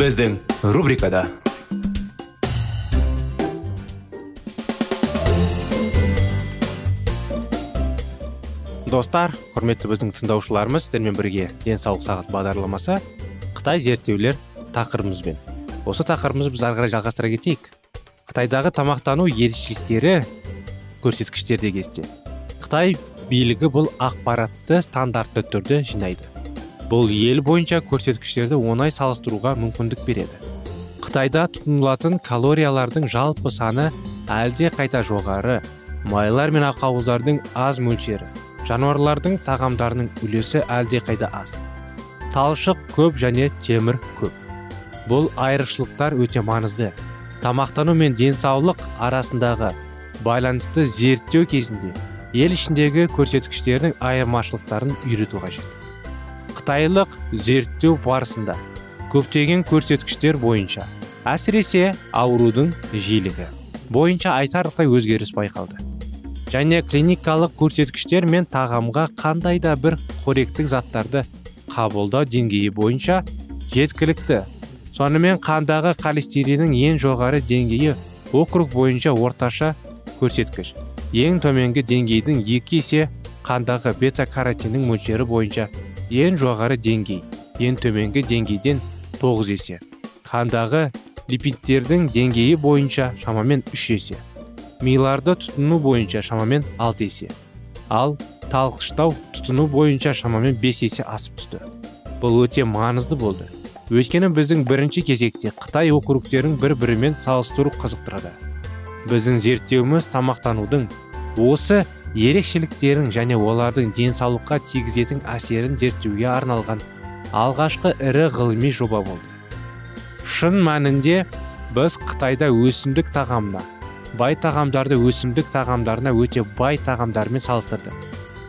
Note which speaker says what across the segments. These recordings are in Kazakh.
Speaker 1: Біздің рубрикада достар құрметті біздің тыңдаушыларымыз сіздермен бірге денсаулық сағат бағдарламасы қытай зерттеулер тақырыбымызбен. Осы тақырыбымызды біз ары қарай жалғастыра кетейік. Қытайдағы тамақтану ерекшеліктері көрсеткіштерде кесте. Қытай билігі бұл ақпаратты стандартты түрде жинайды. Бұл ел бойынша көрсеткіштерді оңай салыстыруға мүмкіндік береді. Қытайда тұтынылатын калориялардың жалпы саны әлде қайта жоғары майлар мен ақауыздардың аз мөлшері жануарлардың тағамдарының үлесі әлде қайда аз. Талшық көп және темір көп. Бұл айрықшылықтар өте маңызды. Тамақтану мен денсаулық арасындағы байланысты зерттеу кезінде ел ішіндегі көрсеткіштердің айырмашылықтарын үйрету қажет. Қытайлық зерттеу барысында көптеген көрсеткіштер бойынша әсіресе аурудың жиілігі бойынша айтарлықтай өзгеріс байқалды. Және клиникалық көрсеткіштер мен тағамға қандай да бір қоректік заттарды қабылдау деңгейі бойынша жеткілікті. Сонымен қандағы холестериннің ең жоғары деңгейі округ бойынша орташа көрсеткіш. Ең төменгі деңгейдің екі есе қандағы бета каротиннің мөлшері бойынша ең жоғары деңгей ең төменгі деңгейден 9 есе. Қандағы липидтердің деңгейі бойынша шамамен 3 есе. Миларды тұтыну бойынша шамамен 6 есе. Ал талқыштау тұтыну бойынша шамамен 5 есе асып түсті. Бұл өте маңызды болды. Өйткені біздің бірінші кезекте қытай округтерін бір бірімен салыстыру қызықтырады. Біздің зерттеуіміз тамақтанудың осы ерекшеліктерін және олардың денсаулыққа тигізетін әсерін зерттеуге арналған алғашқы ірі ғылыми жоба болды. Шын мәнінде біз қытайда өсімдік тағамына бай тағамдарды өсімдік тағамдарына өте бай тағамдармен салыстырдық.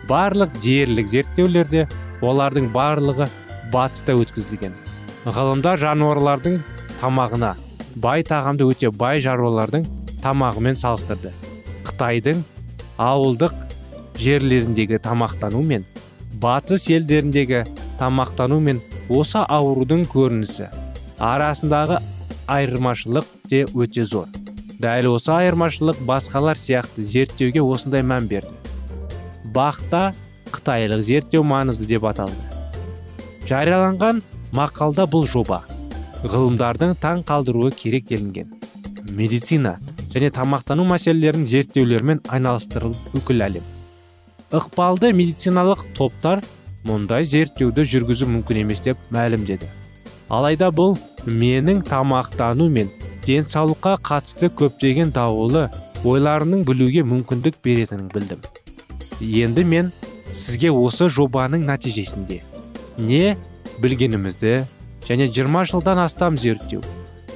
Speaker 1: Барлық дерлік зерттеулерде олардың барлығы батыста өткізілген. Ғылымда жануарлардың тамағына бай тағамды өте бай шаруалардың тамағымен салыстырды. Қытайдың ауылдық жерлеріндегі тамақтану мен батыс елдеріндегі тамақтану мен осы аурудың көрінісі арасындағы айырмашылық те өте зор. Дәл осы айырмашылық басқалар сияқты зерттеуге осындай мән берді. Бақта қытайлық зерттеу маңызды деп аталды. Жарияланған мақалда бұл жоба ғылымдардың таң қалдыруы керек делінген. Медицина және тамақтану мәселелерін зерттеулермен айналыстырылып бүкіл әлем ықпалды медициналық топтар мұндай зерттеуді жүргізу мүмкін емес деп мәлімдеді. Алайда бұл менің тамақтану мен денсаулыққа қатысты көптеген даулы ойларының білуге мүмкіндік беретінін білдім. Енді мен сізге осы жобаның нәтижесінде не білгенімізді және 20 жылдан астам зерттеу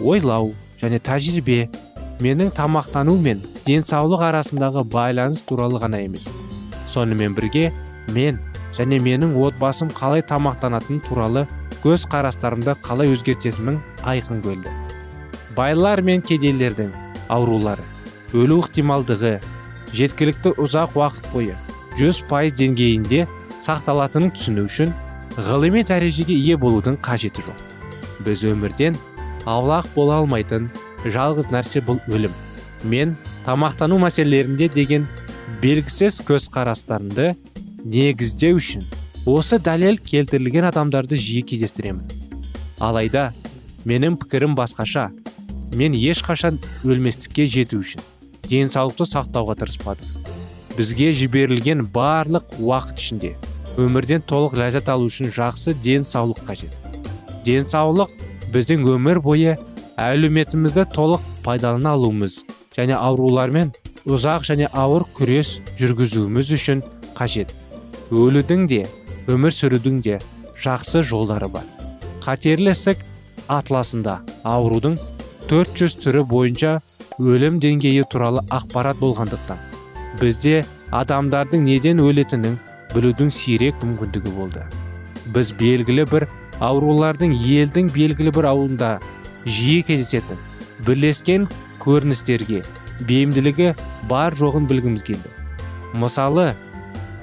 Speaker 1: ойлау және тәжірибе менің тамақтану мен денсаулық арасындағы байланыс туралы ғана емес. Сонымен бірге мен және менің отбасым қалай тамақтанатын туралы көз қарастарымды қалай өзгертетінін айқын көрді байлар мен кедейлердің аурулары өлу ықтималдығы жеткілікті ұзақ уақыт бойы 100 пайыз деңгейінде сақталатынын түсіну үшін ғылыми дәрежеге ие болудың қажеті жоқ. Біз өмірден аулақ бола алмайтын жалғыз нәрсе бұл өлім. Мен тамақтану мәселелерінде деген белгісіз көзқарастарымды негіздеу үшін осы дәлел келтірілген адамдарды жиі кездестіремін. Алайда менің пікірім басқаша. Мен ешқашан өлместікке жету үшін денсаулықты сақтауға тырыспадым. Бізге жіберілген барлық уақыт ішінде өмірден толық ләззат алу үшін жақсы денсаулық қажет. Денсаулық біздің өмір бойы әлеуметімізді толық пайдалана алуымыз және аурулармен ұзақ және ауыр күрес жүргізуіміз үшін қажет. Өлудің де өмір сүрудің де жақсы жолдары бар. Қатерлі ісік атласында аурудың 400 түрі бойынша өлім деңгейі туралы ақпарат болғандықтан бізде адамдардың неден өлетінін білудің сирек мүмкіндігі болды. Біз белгілі бір аурулардың елдің белгілі бір ауылында жиі кездесетін бірлескен көріністерге бейімділігі бар жоғын білгіміз келді. Мысалы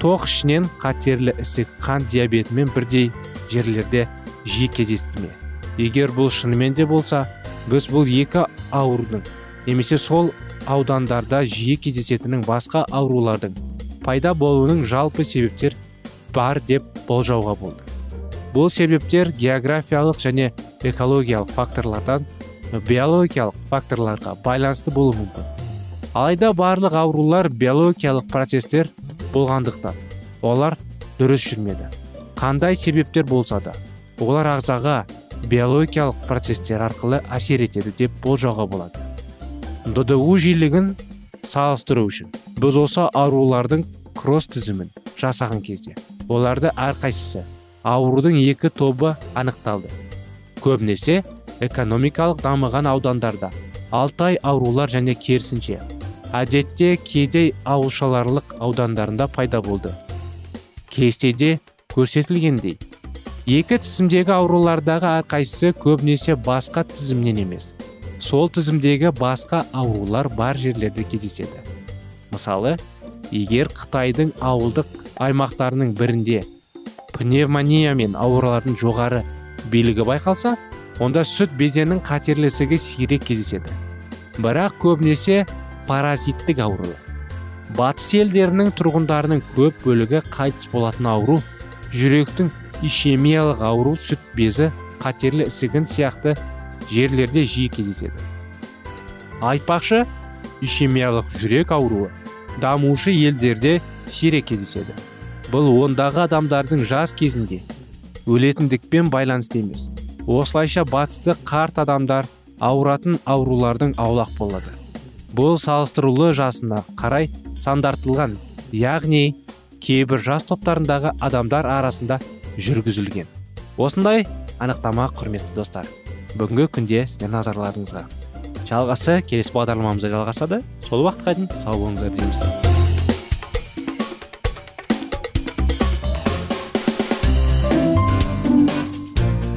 Speaker 1: тоқ ішінен қатерлі ісік қант диабетімен бірдей жерлерде жиі кездесті ме? Егер бұл шынымен де болса біз бұл екі аурудың немесе сол аудандарда жиі кездесетінің басқа аурулардың пайда болуының жалпы себептер бар деп болжауға болды. Бұл себептер географиялық және экологиялық факторлардан биологиялық факторларға байланысты болуы мүмкін. Алайда барлық аурулар биологиялық процестер болғандықтан олар дұрыс жүрмеді. Қандай себептер болса да олар ағзаға биологиялық процестер арқылы әсер етеді деп болжауға болады. Дду жиілігін салыстыру үшін біз осы аурулардың кросс тізімін жасаған кезде оларды әрқайсысы аурудың екі тобы анықталды. Көбінесе экономикалық дамыған аудандарда. Алтай аурулар және керісінше әдетте кедей ауылшаларлық аудандарында пайда болды. Кестеде көрсетілгендей екі тізімдегі аурулардағы әрқайсысы көбінесе басқа тізімнен емес. Сол тізімдегі басқа аурулар бар жерлерде кездеседі. Мысалы егер қытайдың ауылдық аймақтарының бірінде пневмониямен ауыралардың жоғары билігі байқалса онда сүт безенің қатерлісігі сирек кездеседі. Бірақ көбінесе паразиттік ауру. Батыс елдерінің тұрғындарының көп бөлігі қайтыс болатын ауру жүректің ишемиялық ауру сүт безі қатерлі ісігін сияқты жерлерде жиі кездеседі. Айтпақшы ишемиялық жүрек ауруы дамушы елдерде сирек кездеседі. Бұл ондағы адамдардың жас кезінде өлетіндікпен байланысты емес. Осылайша батысты қарт адамдар ауыратын аурулардың аулақ болады. Бұл салыстырулы жасына қарай сандартылған яғни кейбір жас топтарындағы адамдар арасында жүргізілген. Осындай анықтама құрметті достар. Бүгінгі күнде сіздердің назарларыңызға жалғасы келесі бағдарламамызда жалғасады. Сол уақытқа дейін сау болыңыздар дейміз.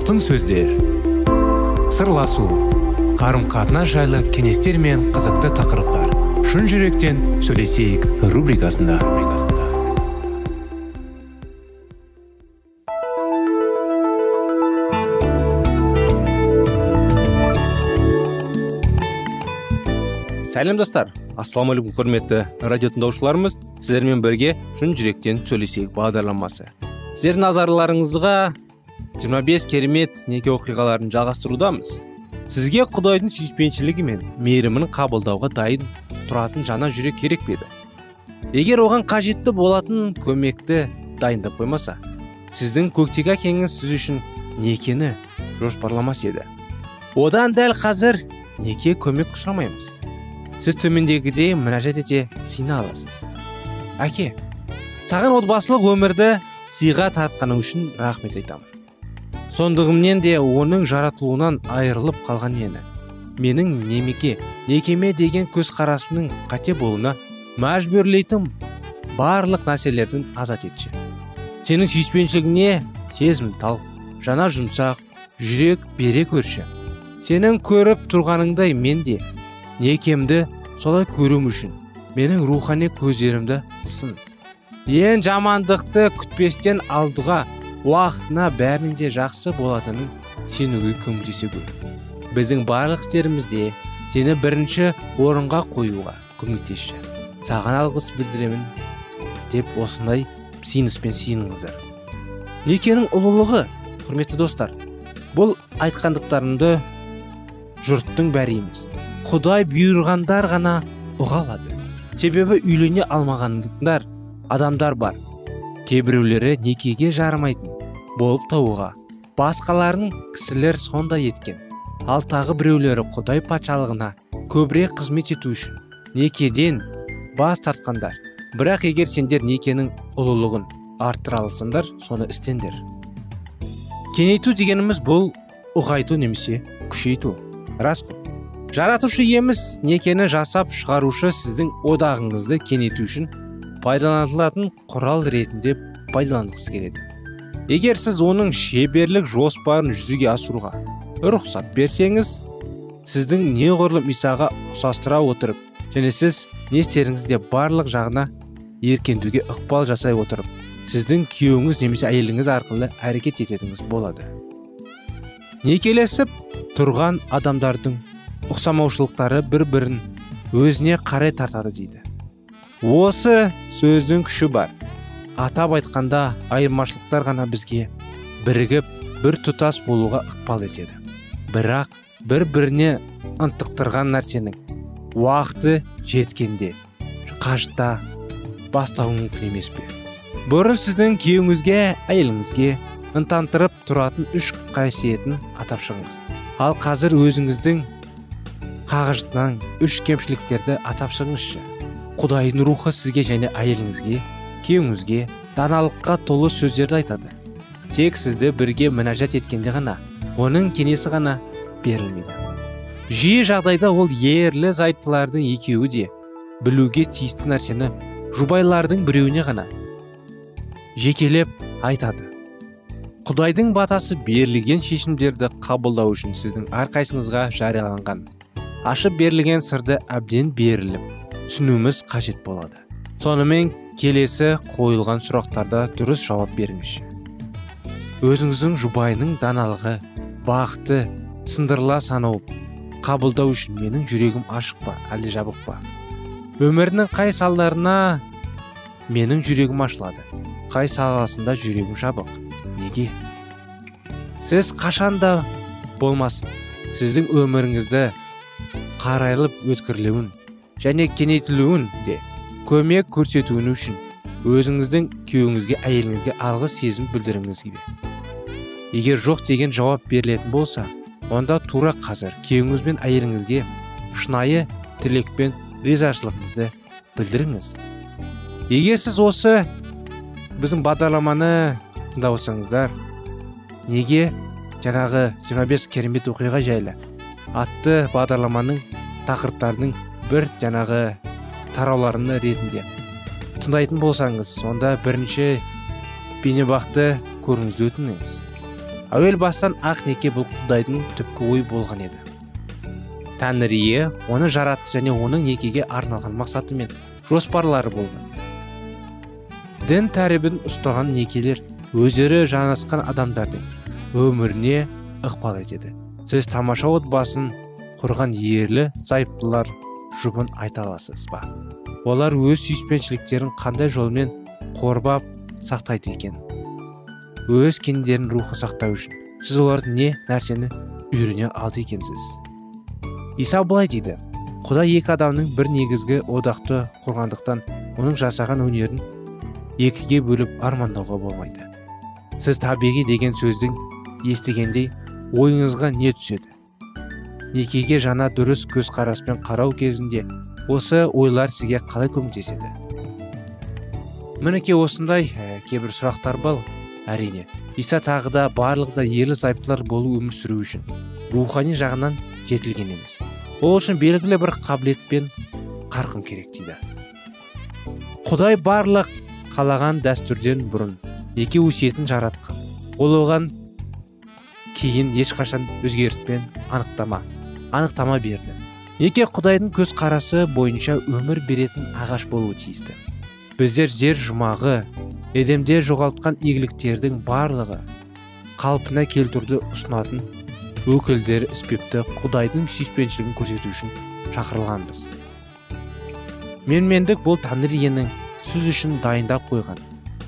Speaker 2: Алтын сөздер. Сырласу қарым қатынас жайлы кеңестер мен қызықты тақырыптар. Шын жүректен сөйлесейік рубрикасында.
Speaker 1: Сәлем достар. Ассалаумағалейкум құрметті радио тыңдаушыларымыз. Сіздермен бірге шын жүректен сөйлесейік бағдарламасы. Сіздердің назарларыңызға 25 керемет неке оқиғаларын жалғастырудамыз. Сізге құдайдың сүйіспеншілігі мен мейірімін қабылдауға дайын тұратын жана жүрек керек пе еді? Егер оған қажетті болатын көмекті дайындап қоймаса сіздің көктегі әкеңіз сіз үшін некені жоспарламас еді. Одан дәл қазір неке көмек сұрамаймыз. Сіз төмендегідей мінәжат ете сина аласыз. Әке саған отбасылық өмірді сыйға тартқаның үшін рахмет айтамын. Сондығымнен де оның жаратылуынан айырылып қалған мені менің немеке некеме деген көзқарасымның қате болуына мәжбүрлейтін барлық нәрселерден азат етші. Сенің сүйіспеншілігіне сезімтал жана жұмсақ жүрек бере көрші. Сенің көріп тұрғаныңдай мен де некемді солай көруім үшін менің рухани көздерімді сын. Ең жамандықты күтпестен алдыға уақытына бәрінің де жақсы болатынын сенуге көмектесе гөр біздің барлық істерімізде сені бірінші орынға қоюға көмектесші. Саған алғыс білдіремін деп осындай сиыныспен сиыныңыздар. Некенің ұлылығы құрметті достар бұл айтқандықтарымды жұрттың бәрі емес құдай бұйырғандар ғана ұға алады. Себебі үйлене алмағандар адамдар бар. Кейбіреулері некеге жарымайтын болып тауға. Басқаларын кісілер сондай еткен. Ал тағы біреулері құдай патшалығына көбірек қызмет ету үшін некеден бас тартқандар. Бірақ егер сендер некенің ұлылығын арттыра алсаңдар соны істеңдер. Кеңейту дегеніміз бұл ұғайту немесе күшейту. Рас қой. Жаратушы иеміз некені жасап шығарушы сіздің одағыңызды кеңейту үшін пайдаланылатын құрал ретінде пайдаланғысы келеді. Егер сіз оның шеберлік жоспарын жүзеге асыруға рұқсат берсеңіз сіздің неғұрлым исаға ұқсастыра отырып және сіз не істеріңізде барлық жағына еркендуге ықпал жасай отырып сіздің күйеуіңіз немесе әйеліңіз арқылы әрекет ететіңіз болады. Некелесіп тұрған адамдардың ұқсамаушылықтары бір бірін өзіне қарай тартады дейді. Осы сөздің күші бар. Атап айтқанда айырмашылықтар ғана бізге бірігіп бір тұтас болуға ықпал етеді. Бірақ бір біріне ынтықтырған нәрсенің уақыты жеткенде қажыта бастауы мүмкін емес пе? Бұрын сіздің күйеуіңізге әйеліңізге ынтантырып тұратын үш қасиетін атап шығыңыз. Ал қазір өзіңіздің қағажтынан үш кемшіліктерді атап шығыңызшы. Құдайдың рухы сізге және әйеліңізге күйеуіңізге даналыққа толы сөздерді айтады. Тек сізді бірге мінәжат еткенде ғана оның кеңесі ғана берілмейді. Жиі жағдайда ол ерлі зайыптылардың екеуі де білуге тиісті нәрсені жұбайлардың біреуіне ғана жекелеп айтады. Құдайдың батасы берілген шешімдерді қабылдау үшін сіздің әрқайсыңызға жарияланған ашып берілген сырды әбден беріліп түсінуіміз қажет болады. Сонымен келесі қойылған сұрақтарда дұрыс жауап беріңізші. Өзіңіздің жұбайының даналығы бақыты сындырыла санауып қабылдау үшін менің жүрегім ашық па әлде жабық па? Өмірінің қай салдарына менің жүрегім ашылады? Қай саласында жүрегім жабық? Неге? Сіз қашанда болмасын. Сіздің өміріңізді қарайлып өткірлеуін және кеңейтілуін де көмек көрсетуін үшін өзіңіздің күйеуіңізге әйеліңізге алғыс сезім білдіріңіз келеді егер жоқ деген жауап берілетін болса онда тура қазір күйеуіңіз бен әйеліңізге шынайы тілекпен ризашылығыңызды білдіріңіз. Егер сіз осы біздің бағдарламаны тыңдап отырсаңыздар неге жаңағы 25 керемет оқиға жайлы атты бағдарламаның тақырыптарының бір жаңағы тарауларыны ретінде тыңдайтын болсаңыз онда бірінші бейнебақты көріңізді өтінеміз. Әуел бастан ақ неке бұл құдайдың түпкі ой болған еді. Тәңір ие оны жаратты және оның некеге арналған мақсаты мен жоспарлары болған. Дін тәрібін ұстаған некелер өздері жанасқан адамдардың өміріне ықпал етеді. Сіз тамаша отбасын құрған ерлі зайыптылар жұбын айта аласыз ба? Олар өз сүйіспеншіліктерін қандай жолмен қорбап сақтайды екен? Өз кендерін рухы сақтау үшін сіз олардан не нәрсені үйрене алды екенсіз? Иса былай дейді. Құдай екі адамның бір негізгі одақты құрғандықтан оның жасаған өнерін екіге бөліп армандауға болмайды. Сіз табиғи деген сөздің естігендей ойыңызға не түседі? Некеге жаңа дұрыс көзқараспен қарау кезінде осы ойлар сізге қалай көмектеседі? Мінекей осындай ә, кейбір сұрақтар бар. Әрине иса тағы да барлығы да ерлі зайыптылар болу өмір сүру үшін рухани жағынан жетілген емес. Ол үшін белгілі бір қабілет пен қарқын керек дейді. Құдай барлық қалаған дәстүрден бұрын неке өсиетін жаратқан. Ол оған кейін ешқашан өзгеріс пен анықтама анықтама берді. Неке құдайдың көз қарасы бойынша өмір беретін ағаш болуы тиісті. Біздер жер жұмағы едемде жоғалтқан игіліктердің барлығы қалпына келтіруді ұсынатын өкілдері іспепті құдайдың сүйіспеншілігін көрсету үшін шақырылғанбыз. Менмендік бұл тәңір иенің сіз үшін дайындап қойған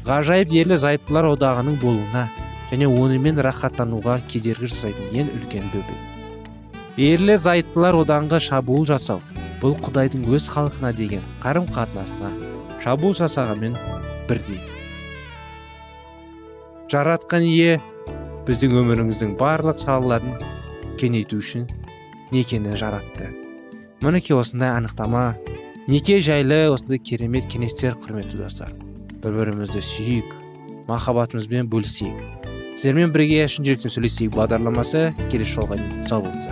Speaker 1: ғажайып ерлі зайыптылар одағының болуына және онымен рахаттануға кедергі жасайтын ең үлкен бөбек. Ерлі зайыптылар оданға шабуыл жасау бұл құдайдың өз халқына деген қарым қатынасына шабуыл жасағанмен бірдей. Жаратқан ие біздің өміріміздің барлық салаларын кеңейту үшін некені жаратты. Мінекей осындай анықтама неке жайлы осындай керемет кеңестер құрметті достар. Бір бірімізді сүйейік махаббатымызбен бөлісейік. Сіздермен бірге шын жүректен сөйлесейік бағдарламасы келесі жолға дейін. Сау болыңыздар.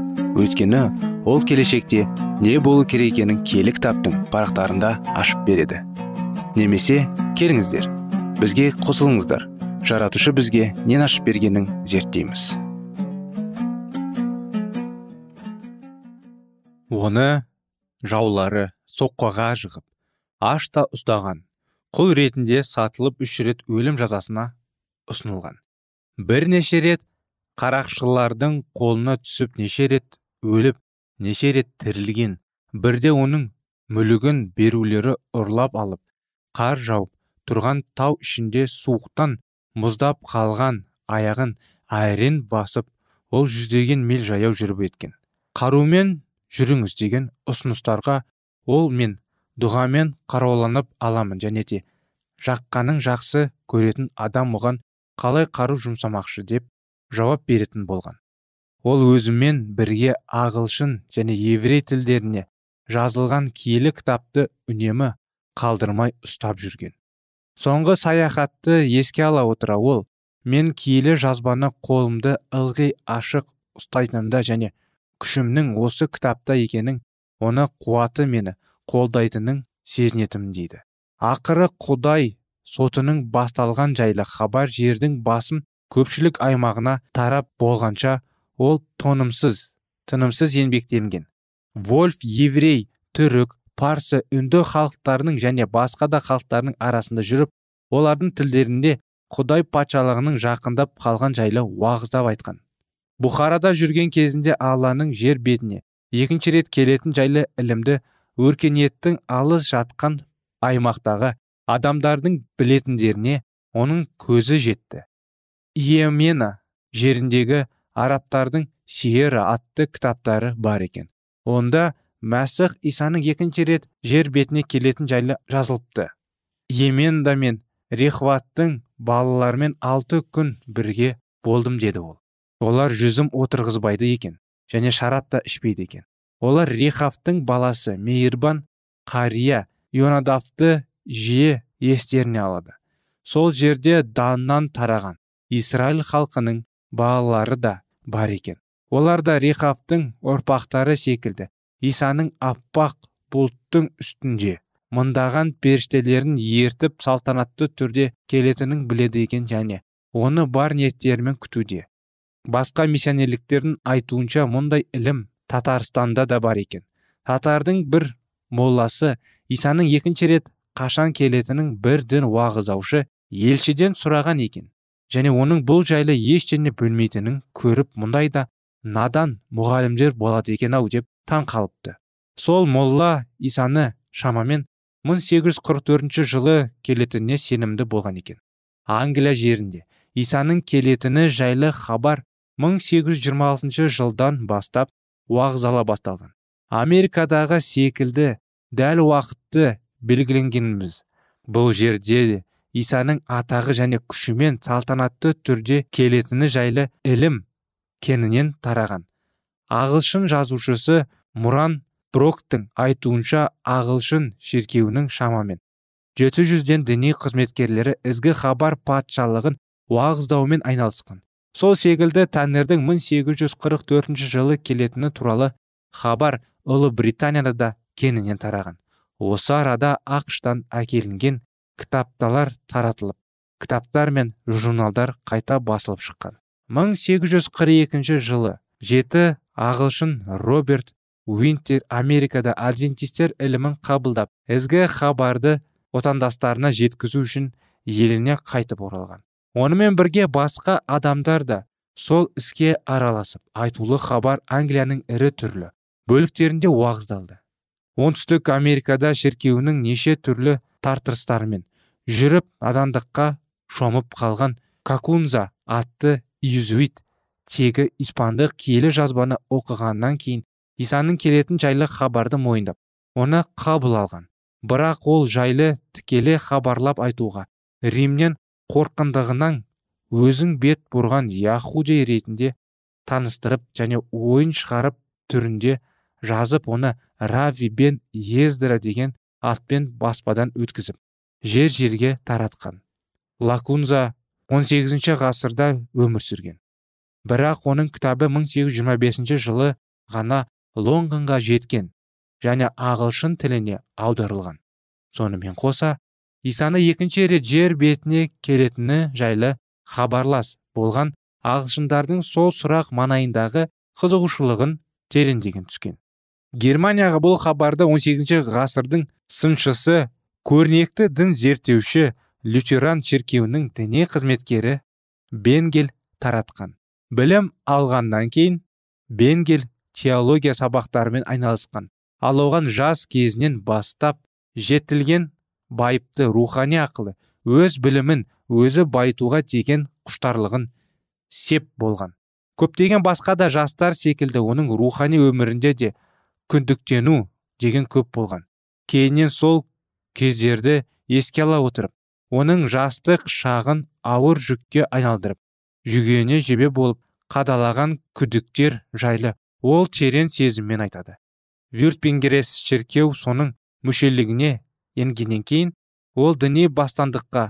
Speaker 1: Өйткені ол келешекте не болу керек екенін кітаптың парақтарында ашып береді. Немесе келіңіздер бізге қосылыңыздар. Жаратушы бізге нен ашып бергенін зерттейміз. Оны жаулары соққыға жығып ашта ұстаған құл ретінде сатылып үш рет өлім жазасына ұсынылған. Бірнеше рет қарақшылардың қолына түсіп неше рет өліп неше рет тірілген бірде оның мүлігін берулері ұрлап алып қар жауып тұрған тау ішінде суықтан мұздап қалған аяғын айрен басып ол жүздеген миль жаяу жүріп еткен қарумен жүріңіз деген ұсыныстарға ол мен дұғамен қаруланып аламын және де жаққаның жақсы көретін адам оған қалай қару жұмсамақшы деп жауап беретін болған. Ол өзімен бірге ағылшын және еврей тілдеріне жазылған киелі кітапты үнемі қалдырмай ұстап жүрген. Соңғы саяхатты еске ала отыра ол мен киелі жазбаны қолымды ылғи ашық ұстайтынымда және күшімнің осы кітапта екенін оны қуаты мені қолдайтынын сезінетімін дейді. Ақыры құдай сотының басталған жайлы хабар жердің басым көпшілік аймағына тарап болғанша ол тонымсыз тынымсыз еңбектенген. Вольф еврей түрік парсы үнді халықтарының және басқа да халықтардың арасында жүріп олардың тілдерінде құдай патшалығының жақындап қалған жайлы уағыздап айтқан. Бұхарада жүрген кезінде алланың жер бетіне екінші рет келетін жайлы ілімді өркениеттің алыс жатқан аймақтағы адамдардың білетіндеріне оның көзі жетті. Иемена жеріндегі арабтардың сиера атты кітаптары бар екен. Онда мәсіх исаның екінші рет жер бетіне келетін жайлы жазылыпты. Иеменда мен рехваттың балаларымен алты күн бірге болдым деді ол. Олар жүзім отырғызбайды екен және шарап та ішпейді екен. Олар рехавтың баласы мейірбан қария ионадавты жиі естеріне алады. Сол жерде даннан тараған израиль халқының балалары да бар екен. Олар да рехавтың ұрпақтары секілді. Исаның аппақ бұлттың үстінде мыңдаған періштелерін ертіп салтанатты түрде келетінін біледі екен және оны бар ниеттерімен күтуде. Басқа миссионерліктердің айтуынша мұндай ілім татарстанда да бар екен. Татардың бір молласы исаның екінші рет қашан келетінін бір дін уағыздаушы елшіден сұраған екен. Және оның бұл жайлы ештеңе білмейтінін көріп мұндай да надан мұғалімдер болады екен ау деп таң қалыпты. Сол молла исаны шамамен 1844 жылы келетініне сенімді болған екен. Англия жерінде исаның келетіні жайлы хабар 1826 жылдан бастап уағыздала басталған. Америкадағы секілді дәл уақытты белгіленгеніміз бұл жерде исаның атағы және күшімен салтанатты түрде келетіні жайлы ілім кеңінен тараған. Ағылшын жазушысы мұран броктың айтуынша ағылшын шіркеуінің шамамен жеті жүзден діни қызметкерлері ізгі хабар патшалығын уағыздаумен айналысқан. Сол секілді тәңірдің 1844 жылы келетіні туралы хабар ұлы британияда да кеңінен тараған. Осы арада ақштан әкелінген кітапталар таратылып кітаптар мен журналдар қайта басылып шыққан. 1842 жылы жеті ағылшын роберт уинтер америкада адвентистер ілімін қабылдап ізгі хабарды отандастарына жеткізу үшін еліне қайтып оралған. Онымен бірге басқа адамдар да сол іске араласып айтулы хабар англияның ірі түрлі бөліктерінде уағыздалды. Оңтүстік америкада шіркеуінің неше түрлі тартырыстарымен жүріп надандыққа шомып қалған какунза атты иезуит тегі испандық киелі жазбаны оқығаннан кейін исаның келетін жайлы хабарды мойындап оны қабыл алған. Бірақ ол жайлы тікелей хабарлап айтуға римнен қорқындығынан өзің бет бұрған яхудей ретінде таныстырып және ойын шығарып түрінде жазып оны рави бен ездра деген атпен баспадан өткізіп жер жерге таратқан. Лакунза 18 ғасырда өмір сүрген. Бірақ оның кітабы 1825 жылы ғана лондонға жеткен және ағылшын тіліне аударылған. Сонымен қоса исаны екінші рет жер бетіне келетіні жайлы хабарлас болған ағылшындардың сол сұрақ манайындағы қызығушылығын тереңдеген түскен. Германияға бұл хабарды 18 ғасырдың сыншысы көрнекті дін зерттеуші лютеран шіркеуінің діни қызметкері бенгель таратқан. Білім алғаннан кейін бенгель теология сабақтарымен айналысқан. Ал оған жас кезінен бастап жетілген байыпты рухани ақылы өз білімін өзі байытуға деген құштарлығын сеп болған. Көптеген басқа да жастар секілді оның рухани өмірінде де күндіктену деген көп болған. Кейіннен сол кездерді еске ала отырып оның жастық шағын ауыр жүкке айналдырып жүгене жебе болып қадалаған күдіктер жайлы ол терең сезіммен айтады. Вюртпенгерес шіркеу соның мүшелігіне енгеннен кейін ол діни бастандыққа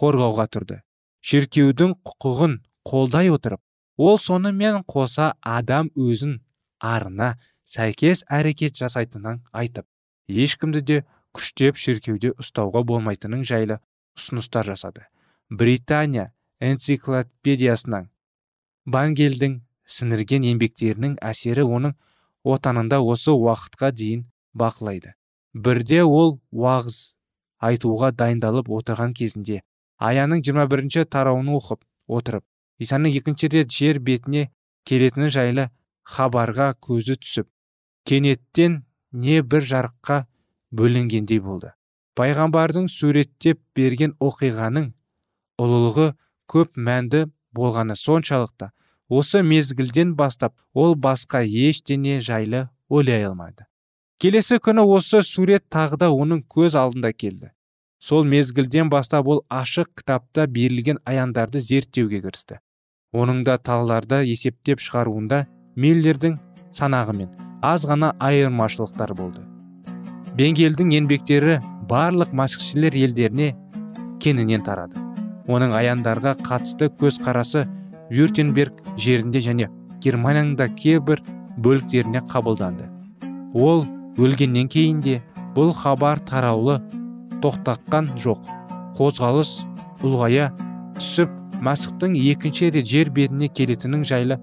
Speaker 1: қорғауға тұрды. Шіркеудің құқығын қолдай отырып ол сонымен қоса адам өзін арына сәйкес әрекет жасайтынын айтып ешкімді де күштеп шіркеуде ұстауға болмайтынын жайлы ұсыныстар жасады. Британия энциклопедиясынан бангелдің сіңірген еңбектерінің әсері оның отанында осы уақытқа дейін бақылайды. Бірде ол уағыз айтуға дайындалып отырған кезінде аяның 21 тарауын оқып отырып исаның екінші рет жер бетіне келетіні жайлы хабарға көзі түсіп кенеттен не бір жарыққа бөленгендей болды. Пайғамбардың суреттеп берген оқиғаның ұлылығы көп мәнді болғаны соншалықты. Осы мезгілден бастап ол басқа ештеңе жайлы ойлай алмады. Келесі күні осы сурет тағы да оның көз алдында келді. Сол мезгілден бастап ол ашық кітапта берілген аяндарды зерттеуге кірісті. Оның да талдарды есептеп шығаруында миллердің санағымен аз ғана айырмашылықтар болды. Бенгелдің еңбектері барлық масқішілер елдеріне кеңінен тарады. Оның аяндарға қатысты көзқарасы вюртенберг жерінде және германияның да кейбір бөліктеріне қабылданды. Ол өлгеннен кейін де бұл хабар тараулы тоқтаққан жоқ. Қозғалыс ұлғая түсіп масықтың екінші рет жер бетіне келетінін жайлы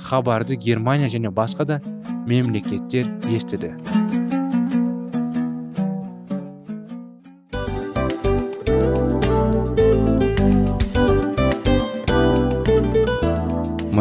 Speaker 1: хабарды германия және басқа да мемлекеттер естіді.